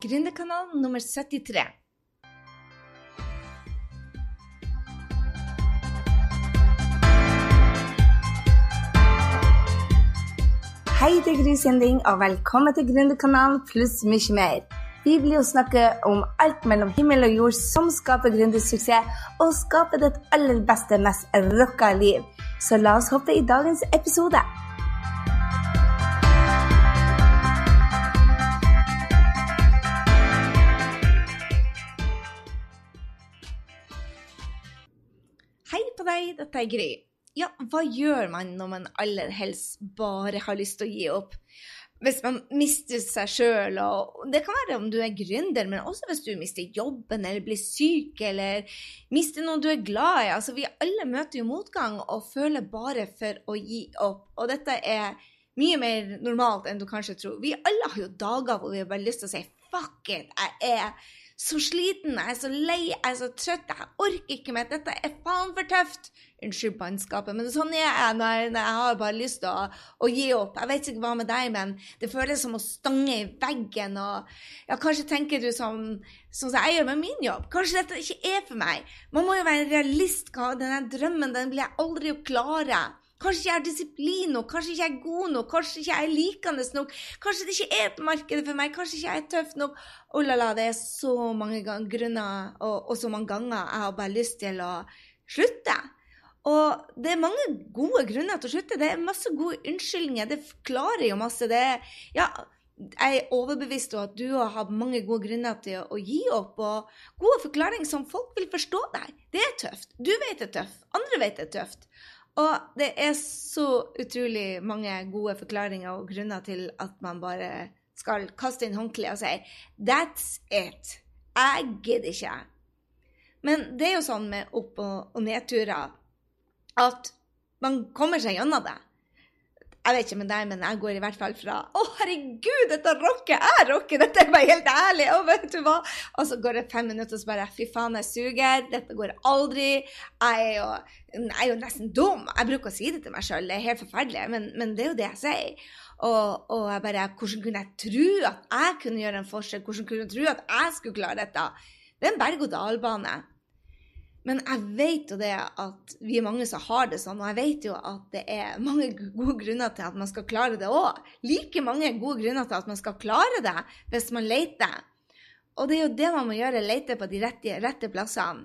Gründerkanal nummer 73. Hei, det er Gry Sinding, og velkommen til Gründerkanalen pluss mye mer. Vi blir jo snakke om alt mellom himmel og jord som skaper gründersuksess, og skaper ditt aller beste, mest rocka liv. Så la oss hoppe i dagens episode. Dette er Gry. Ja, hva gjør man når man aller helst bare har lyst til å gi opp? Hvis man mister seg sjøl, og det kan være om du er gründer, men også hvis du mister jobben eller blir syk eller mister noe du er glad i. Altså, vi alle møter jo motgang og føler bare for å gi opp. Og dette er mye mer normalt enn du kanskje tror. Vi alle har jo dager hvor vi har bare lyst til å si fuck it, jeg er så sliten, jeg er så lei, jeg er så trøtt, jeg orker ikke mer. Dette er faen for tøft. Unnskyld bannskapet, men sånn er jeg når, når, jeg har bare lyst til å, å, gi opp. Jeg vet ikke hva med deg, men det føles som å stange i veggen. Og ja, kanskje tenker du som, som jeg gjør med min jobb. Kanskje dette ikke er for meg. Man må jo være realist. Denne drømmen den blir jeg aldri å klare. Kanskje ikke jeg har disiplin nok, kanskje ikke jeg er god nok, kanskje ikke jeg er likende nok. Kanskje det ikke er på markedet for meg, kanskje ikke jeg er tøff nok. Oh la la, det er så mange grunner og, og, så mange ganger jeg har bare lyst til å slutte. Og det er mange gode grunner til å slutte. Det er masse gode unnskyldninger. Det forklarer jo masse. Det er, ja, jeg er overbevist om at du har hatt mange gode grunner til å, gi opp, og gode forklaringer som folk vil forstå deg. Det er tøft. Du vet det er tøft. Andre vet det er tøft. Og det er så utrolig mange gode forklaringer og grunner til at man bare skal kaste inn håndkleet og si 'That's it'. Jeg gidder ikke. Men det er jo sånn med opp- og nedturer at man kommer seg gjennom det. Jeg vet ikke med deg, men jeg går i hvert fall fra 'Å, herregud, dette rocker! Jeg rocker! Dette er bare helt ærlig!' Og vet du hva? Og så går det fem minutter, og så bare 'Fy faen, jeg suger. Dette går aldri. Jeg er jo, jeg er jo nesten dum.' Jeg bruker å si det til meg sjøl. Det er helt forferdelig, men, men, det er jo det jeg sier. Og, og jeg bare Hvordan kunne jeg tro at jeg kunne gjøre en forskjell? Hvordan kunne jeg tro at jeg skulle klare dette? Det er en berg-og-dal-bane. Men jeg vet jo det at vi er mange som har det sånn, og jeg vet jo at det er mange gode grunner til at man skal klare det òg. Like mange gode grunner til at man skal klare det hvis man leter. Og det er jo det man må gjøre, lete på de rette, rette plassene.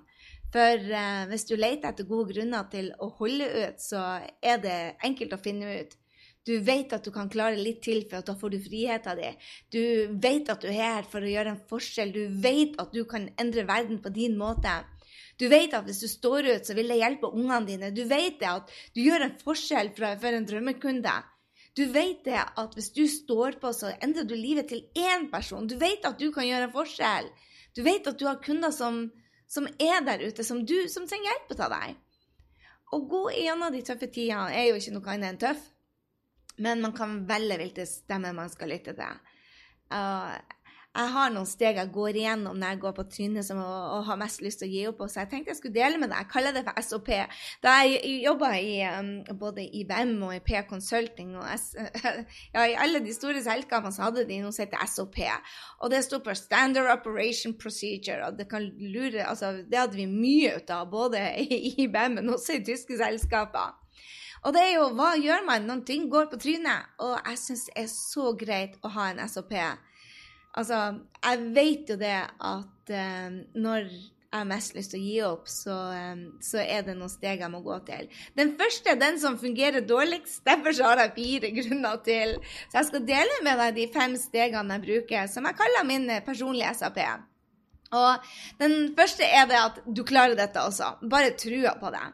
For eh, hvis du leter etter gode grunner til å holde ut, så er det enkelt å finne ut. Du vet at du kan klare litt til, for da får du friheten din. Du vet at du er her for å gjøre en forskjell. Du vet at du kan endre verden på din måte. Du vet at hvis du står ut, så vil det hjelpe ungene dine. Du vet det at du gjør en forskjell for en drømmekunde. Du vet det at hvis du står på, så endrer du livet til én person. Du vet at du kan gjøre en forskjell. Du vet at du har kunder som, som er der ute, som, du, som trenger hjelp av deg. Å gå gjennom de tøffe tidene er jo ikke noe annet enn tøff, men man kan velge hvilken stemme man skal lytte til. Uh, jeg har noen steg jeg går igjennom når jeg går på trynet som å, å har mest lyst til å gi opp så jeg tenkte jeg skulle dele med deg. Jeg kaller det for SOP. Da jeg jobba um, både i VEM og i P Consulting og S, ja, i alle de store selskapene så hadde de noe som heter SOP. Og det sto for Standard Operation Procedure. og Det kan lure, altså det hadde vi mye ut av, både i, IBM, men også i tyske selskaper. Og det er jo hva gjør man når ting går på trynet? Og jeg syns det er så greit å ha en SOP. Altså, jeg vet jo det at um, når jeg har mest lyst til å gi opp, så, um, så, er det noen steg jeg må gå til. Den første er den som fungerer dårligst. Derfor har jeg fire grunner til. Så jeg skal dele med deg de fem stegene jeg bruker, som jeg kaller min personlige SAP. Og den første er det at du klarer dette også. Bare trua på det.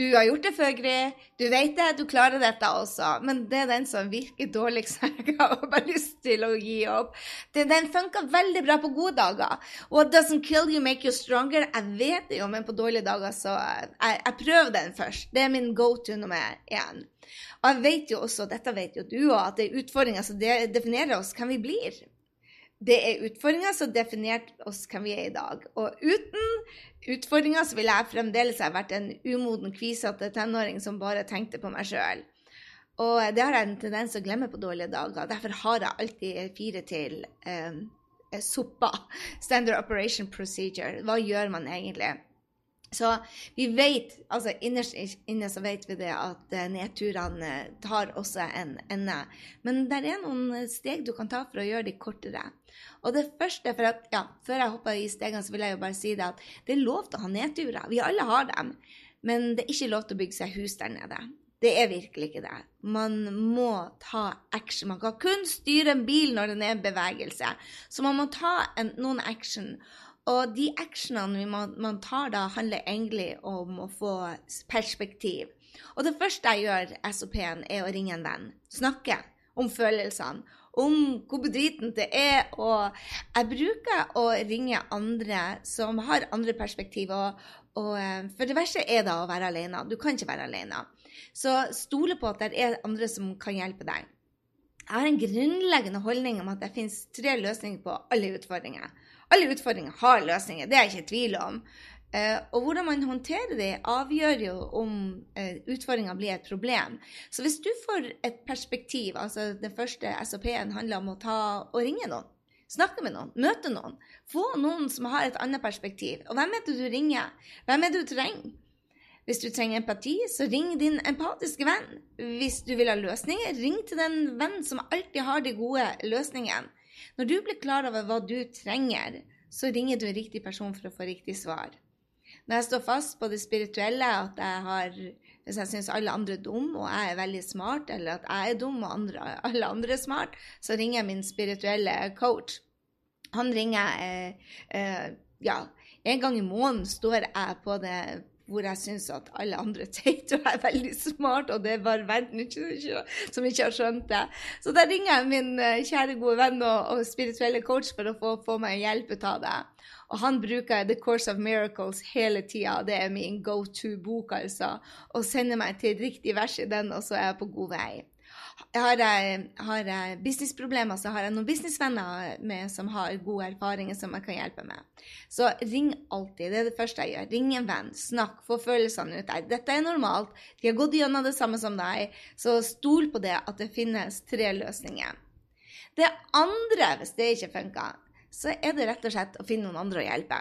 Du har gjort det før, Gry. Du vet det, du klarer dette også. Men det er den som virker dårligst. Jeg har bare lyst til å gi opp. Den funker veldig bra på gode dager. What doesn't kill you, make you stronger. Jeg vet det jo, men på dårlige dager så jeg, jeg prøver den først. Det er min go to nummer én. Og jeg vet jo også, dette vet jo du òg, at det er utfordringer som definerer oss hvem vi blir det er utfordringer som definerte oss hvem vi er i dag. Og uten utfordringer så ville jeg fremdeles ha vært en umoden, kvisete tenåring som bare tenkte på meg sjøl. Og det har jeg en tendens til å glemme på dårlige dager. Derfor har jeg alltid fire til eh, SOPA, Standard Operation Procedure. Hva gjør man egentlig? Så vi vet, altså innerst inne så vet vi det at eh, nedturene tar også en ende. Men det er noen steg du kan ta for å gjøre de kortere. Og det første, for at, ja, Før jeg hopper i stegene, så vil jeg jo bare si det at det er lov til å ha nedturer. Vi alle har dem. Men det er ikke lov til å bygge seg hus der nede. Det er virkelig ikke det. Man må ta action. Man kan kun styre en bil når den er i bevegelse. Så man må ta en, noen action. Og de actionene man, man, tar da, handler egentlig om å få perspektiv. Og det første jeg gjør, SOP-en, er å ringe en venn. Snakke om følelsene. Om hvor bedritent det er. Og jeg bruker å ringe andre som har andre perspektiv. Og, og, eh, for det verste er da å være alene. Du kan ikke være alene. Så stole på at det er andre som kan hjelpe deg. Jeg har en grunnleggende holdning om at det finnes tre løsninger på alle utfordringer. Alle utfordringer har løsninger, det er jeg ikke i tvil om. Uh, og hvordan man håndterer det, avgjør jo om uh, utfordringa blir et problem. Så hvis du får et perspektiv, altså den første SOP-en handler om å ta og ringe noen, snakke med noen, møte noen, få noen som har et annet perspektiv. Og hvem er det du ringer? Hvem er det du trenger? Hvis du trenger empati, så ring din empatiske venn. Hvis du vil ha løsninger, ring til den vennen som alltid har de gode løsningene. Når du blir klar over hva du trenger, så ringer du en riktig person for å få riktig svar. Når jeg står fast på det spirituelle, at jeg har hvis jeg syns alle andre er dumme og jeg er veldig smart, eller at jeg er dum og andre, alle andre er smart, så ringer jeg min spirituelle coach. Han ringer eh, eh, ja, en gang i måneden står jeg på det hvor jeg syns at alle andre teite og er veldig smart, og det er bare verden som ikke har skjønt det. Så da ringer jeg min eh, kjære, gode venn og, og spirituelle coach for å få, få meg hjelp ut av det. Og han bruker The Course of Miracles hele tida. Det er min go to-bok, altså. Og sender meg til riktig vers i den, og så er jeg på god vei. Har jeg, har jeg businessproblemer, så har jeg noen businessvenner med, som har gode erfaringer som jeg kan hjelpe med. Så ring alltid. Det er det første jeg gjør. Ring en venn. Snakk. Få følelsene ut der. Dette er normalt. De har gått gjennom det samme som deg. Så stol på det at det finnes tre løsninger. Det andre, hvis det ikke funker, så er det rett og slett å finne noen andre å hjelpe.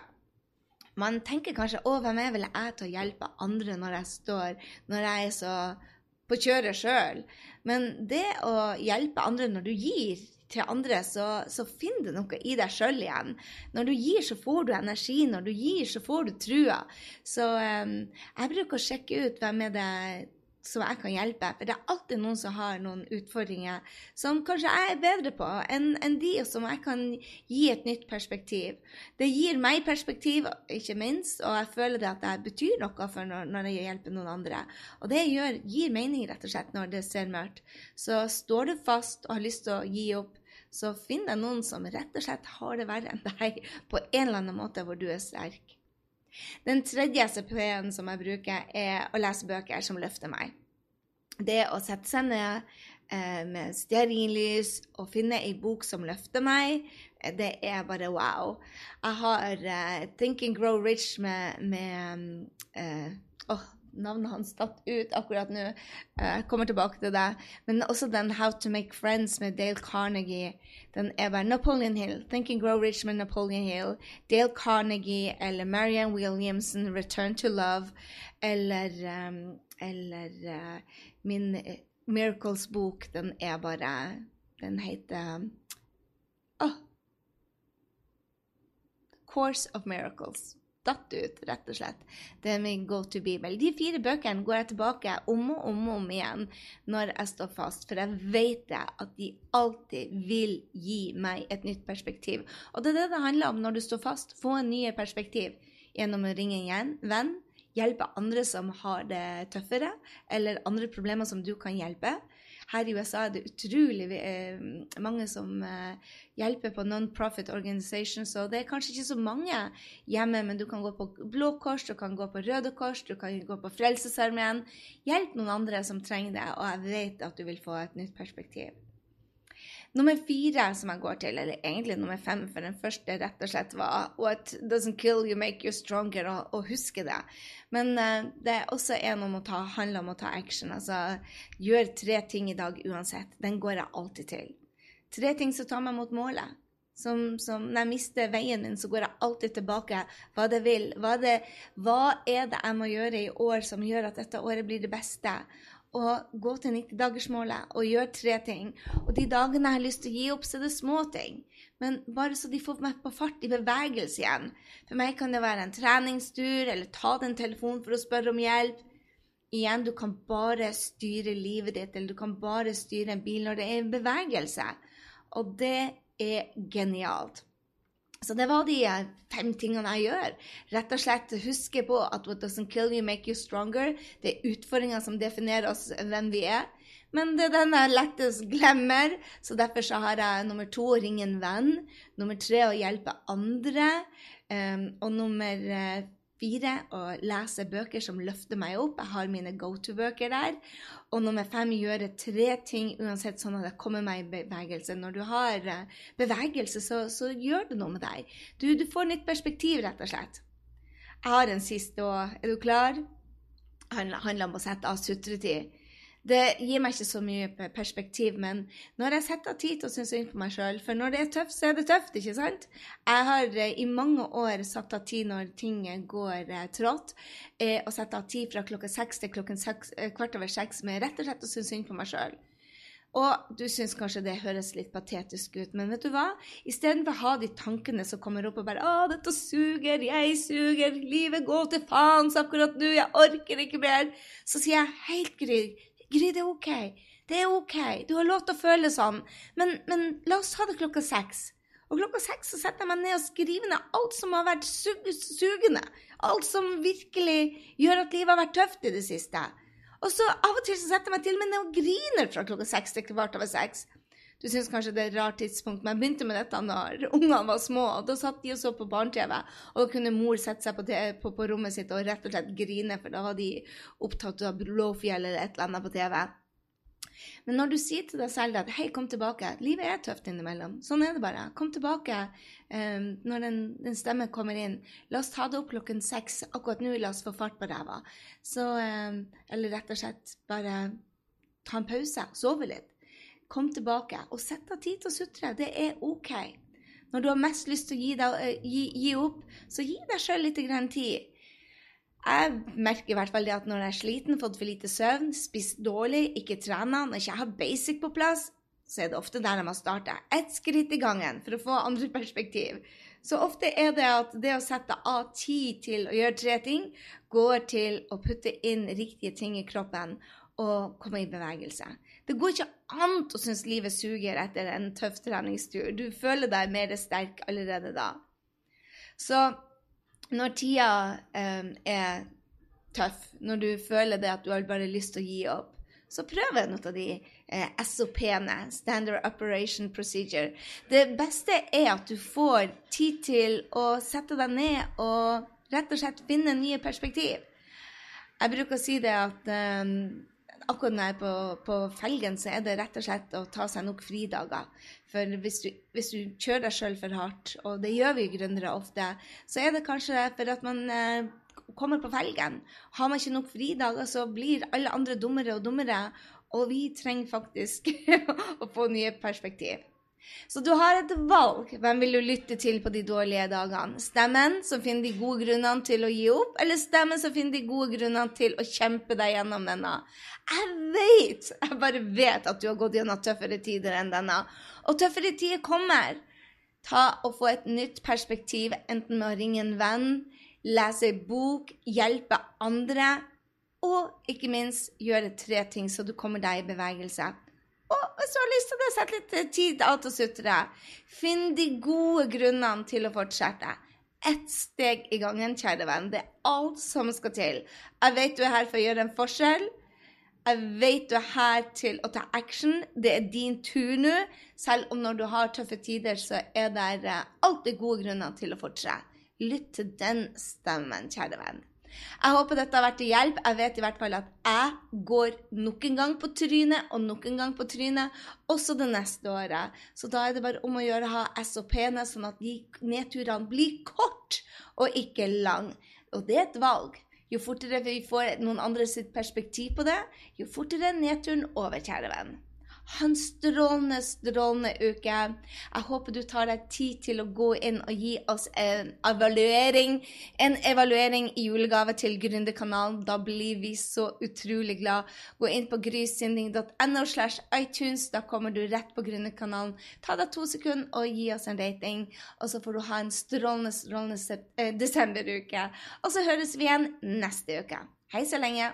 Man tenker kanskje 'Å, hvem er vel jeg til å hjelpe andre når jeg står Når jeg er så på kjøret sjøl. Men det å hjelpe andre når du gir til andre, så, så finner du noe i deg sjøl igjen. Når du gir, så får du energi. Når du gir, så får du trua. Så um, jeg bruker å sjekke ut hvem er det som jeg kan hjelpe. For det er alltid noen som har noen utfordringer som kanskje jeg er bedre på enn en de, og som jeg kan gi et nytt perspektiv. Det gir meg perspektiv, ikke minst, og jeg føler det at jeg betyr noe for når, når jeg hjelper noen andre. Og det gjør, gir mening, rett og slett, når det ser mørkt. Så står du fast og har lyst til å gi opp, så finn deg noen som rett og slett har det verre enn deg på en eller annen måte hvor du er sterk. Den tredje CP-en som jeg bruker, er å lese bøker som løfter meg. Det å sette seg ned eh, med stearinlys og finne ei bok som løfter meg, eh, det er bare wow. Jeg har uh, Think and Grow Rich med, med uh, oh, navnet hans datt ut akkurat nå. Eh, jeg kommer tilbake til det. Men også den How to Make Friends med Dale Carnegie. Den er bare Napoleon Hill. Think and Grow Rich med Napoleon Hill. Dale Carnegie eller Marianne Williamson, Return to Love. Eller, um, eller uh, min uh, Miracles-bok, den er bare Den heter oh, Course of Miracles datt ut, rett og slett. Det er min go to bibel. De fire bøkene går jeg tilbake om og om og om igjen når jeg står fast, for jeg vet at de alltid vil gi meg et nytt perspektiv. Og det er det det handler om når du står fast. Få en ny perspektiv gjennom å ringe en venn, hjelpe andre som har det tøffere, eller andre problemer som du kan hjelpe. Her i USA er det utrolig eh, mange som eh, hjelper på non-profit organizations, og det er kanskje ikke så mange hjemme, men du kan gå på Blå Kors, du kan gå på Røde Kors, du kan gå på Frelsesarmeen. Hjelp noen andre som trenger det, og jeg vet at du vil få et nytt perspektiv. Nummer fire som jeg går til, eller egentlig nummer fem, for den første rett og slett var What doesn't kill you, make you stronger, og, og huske det. Men uh, det er også en om å ta, handler om å ta action. Altså gjør tre ting i dag uansett. Den går jeg alltid til. Tre ting som tar meg mot målet. Som, som, når jeg mister veien min, så går jeg alltid tilbake. Hva det vil. Hva, det, hva er det jeg må gjøre i år som gjør at dette året blir det beste? Og gå til 90-dagersmålet og gjøre tre ting. Og de dagene jeg har lyst til å gi opp, så er det små ting. Men bare så de får meg på fart i bevegelse igjen. For meg kan det være en treningstur, eller ta den telefonen for å spørre om hjelp. Igjen, du kan bare styre livet ditt, eller du kan bare styre en bil når det er bevegelse. Og det er genialt. Så det var de fem tingene jeg gjør. Rett og slett huske på at what doesn't kill you, make you stronger. Det er utfordringer som definerer oss hvem vi er. Men det er den jeg lettest glemmer, så derfor så har jeg nummer to å ringe en venn. Nummer tre å hjelpe andre. Um, og nummer eh, fire å lese bøker som løfter meg opp. Jeg har mine go to-bøker der. Og nummer fem gjøre tre ting uansett sånn at jeg kommer meg i bevegelse. Når du har eh, bevegelse, så, så gjør det noe med deg. Du, du, får nytt perspektiv, rett og slett. Jeg har en siste òg. Er du klar? Det handler om å sette av sutretid. Det gir meg ikke så mye perspektiv, men når jeg setter av tid til å synes synd på meg sjøl For når det er tøft, så er det tøft, ikke sant? Jeg har eh, i mange år satt av tid når ting går eh, trått, eh, og satt av tid fra klokka seks til klokken seks, kvart over seks med rett og slett å synes synd på meg sjøl. Og du syns kanskje det høres litt patetisk ut, men vet du hva? Istedenfor å ha de tankene som kommer opp og bare 'Å, dette suger, jeg suger, livet går til faens akkurat nå, jeg orker ikke mer', så sier jeg helt Gry, det er OK. Det er OK. Du har lov til å føle sånn. Men, men la oss ha det klokka seks. Og klokka seks så setter jeg meg ned og skriver ned alt som har vært sugende. Alt som virkelig gjør at livet har vært tøft i det siste. Og så av og til så setter jeg meg til med ned og griner fra klokka seks til kvart over seks. Du syns kanskje det er et rart tidspunkt, men jeg begynte med dette når ungene var små. og Da satt de og så på barne-TV, og da kunne mor sette seg på, på, på, rommet sitt og rett og slett grine, for da var de opptatt av Blåfjell eller et eller annet på TV. Men når du sier til deg selv at 'hei, kom tilbake', livet er tøft innimellom. Sånn er det bare. Kom tilbake um, når den, den stemmen kommer inn. La oss ta det opp klokken seks. Akkurat nå, la oss få fart på ræva. Um, eller rett og slett bare ta en pause. Sove litt kom tilbake og sett av tid til å sutre. Det er OK. Når du har mest lyst til å gi, deg, eh, gi, gi opp, så gi deg sjøl litt tid. Jeg merker i hvert fall det at når jeg er sliten, fått for lite søvn, spist dårlig, ikke trener, når jeg ikke har basic på plass, så er det ofte der jeg må starte. Ett skritt i gangen for å få andre perspektiv. Så ofte er det at det å sette av tid til å gjøre tre ting, går til å putte inn riktige ting i kroppen og komme i bevegelse. Det går ikke an å synes livet suger etter en tøff treningstur. Du føler deg mer sterk allerede da. Så når tida eh, er tøff, når du føler det at du har bare lyst til å gi opp, så prøv noe av de eh, SOP-ene, Standard Operation Procedure. Det beste er at du får tid til å sette deg ned og rett og slett finne nye perspektiv. Jeg bruker å si det at um, akkurat når jeg er på, på, felgen, så er det rett og slett å ta seg nok fridager. For hvis du, hvis du kjører deg sjøl for hardt, og det gjør vi gründere ofte, så er det kanskje for at man eh, kommer på felgen. Har man ikke nok fridager, så blir alle andre dummere og dummere. Og vi trenger faktisk å få nye perspektiv. Så du har et valg. Hvem vil du lytte til på de dårlige dagene? Stemmen som finner de gode grunnene til å gi opp, eller stemmen som finner de gode grunnene til å kjempe deg gjennom denne? Jeg vet, jeg bare vet at du har gått gjennom tøffere tider enn denne. Og tøffere tider kommer. Ta og Få et nytt perspektiv, enten med å ringe en venn, lese en bok, hjelpe andre, og ikke minst gjøre tre ting så du kommer deg i bevegelse. Og hvis du har lyst til det, sett litt tid av til å sutre. Finn de gode grunnene til å fortsette. Ett steg i gangen, kjære venn. Det er alt som skal til. Jeg vet du er her for å gjøre en forskjell. Jeg vet du er her til å ta action. Det er din tur nå. Selv om når du har tøffe tider, så er det alltid gode grunner til å fortsette. Lytt til den stemmen, kjære venn. Jeg håper dette har vært til hjelp. Jeg vet i hvert fall at jeg går nok en gang på trynet og nok en gang på trynet også det neste året. Så da er det bare om å gjøre å ha SOP-ene, sånn at de nedturene blir kort og ikke lang. Og det er et valg. Jo fortere vi får noen andre sitt perspektiv på det, jo fortere nedturen over, kjære venn. Ha en strålende, strålende uke. Jeg håper du tar deg tid til å gå inn og gi oss en evaluering. En evaluering i julegave til Gründerkanalen. Da blir vi så utrolig glad. Gå inn på grysynding.no slash iTunes. Da kommer du rett på Gründerkanalen. Ta deg to sekunder og gi oss en rating. Og så får du ha en strålende, strålende eh, desemberuke. Og så høres vi igjen neste uke. Hei så lenge.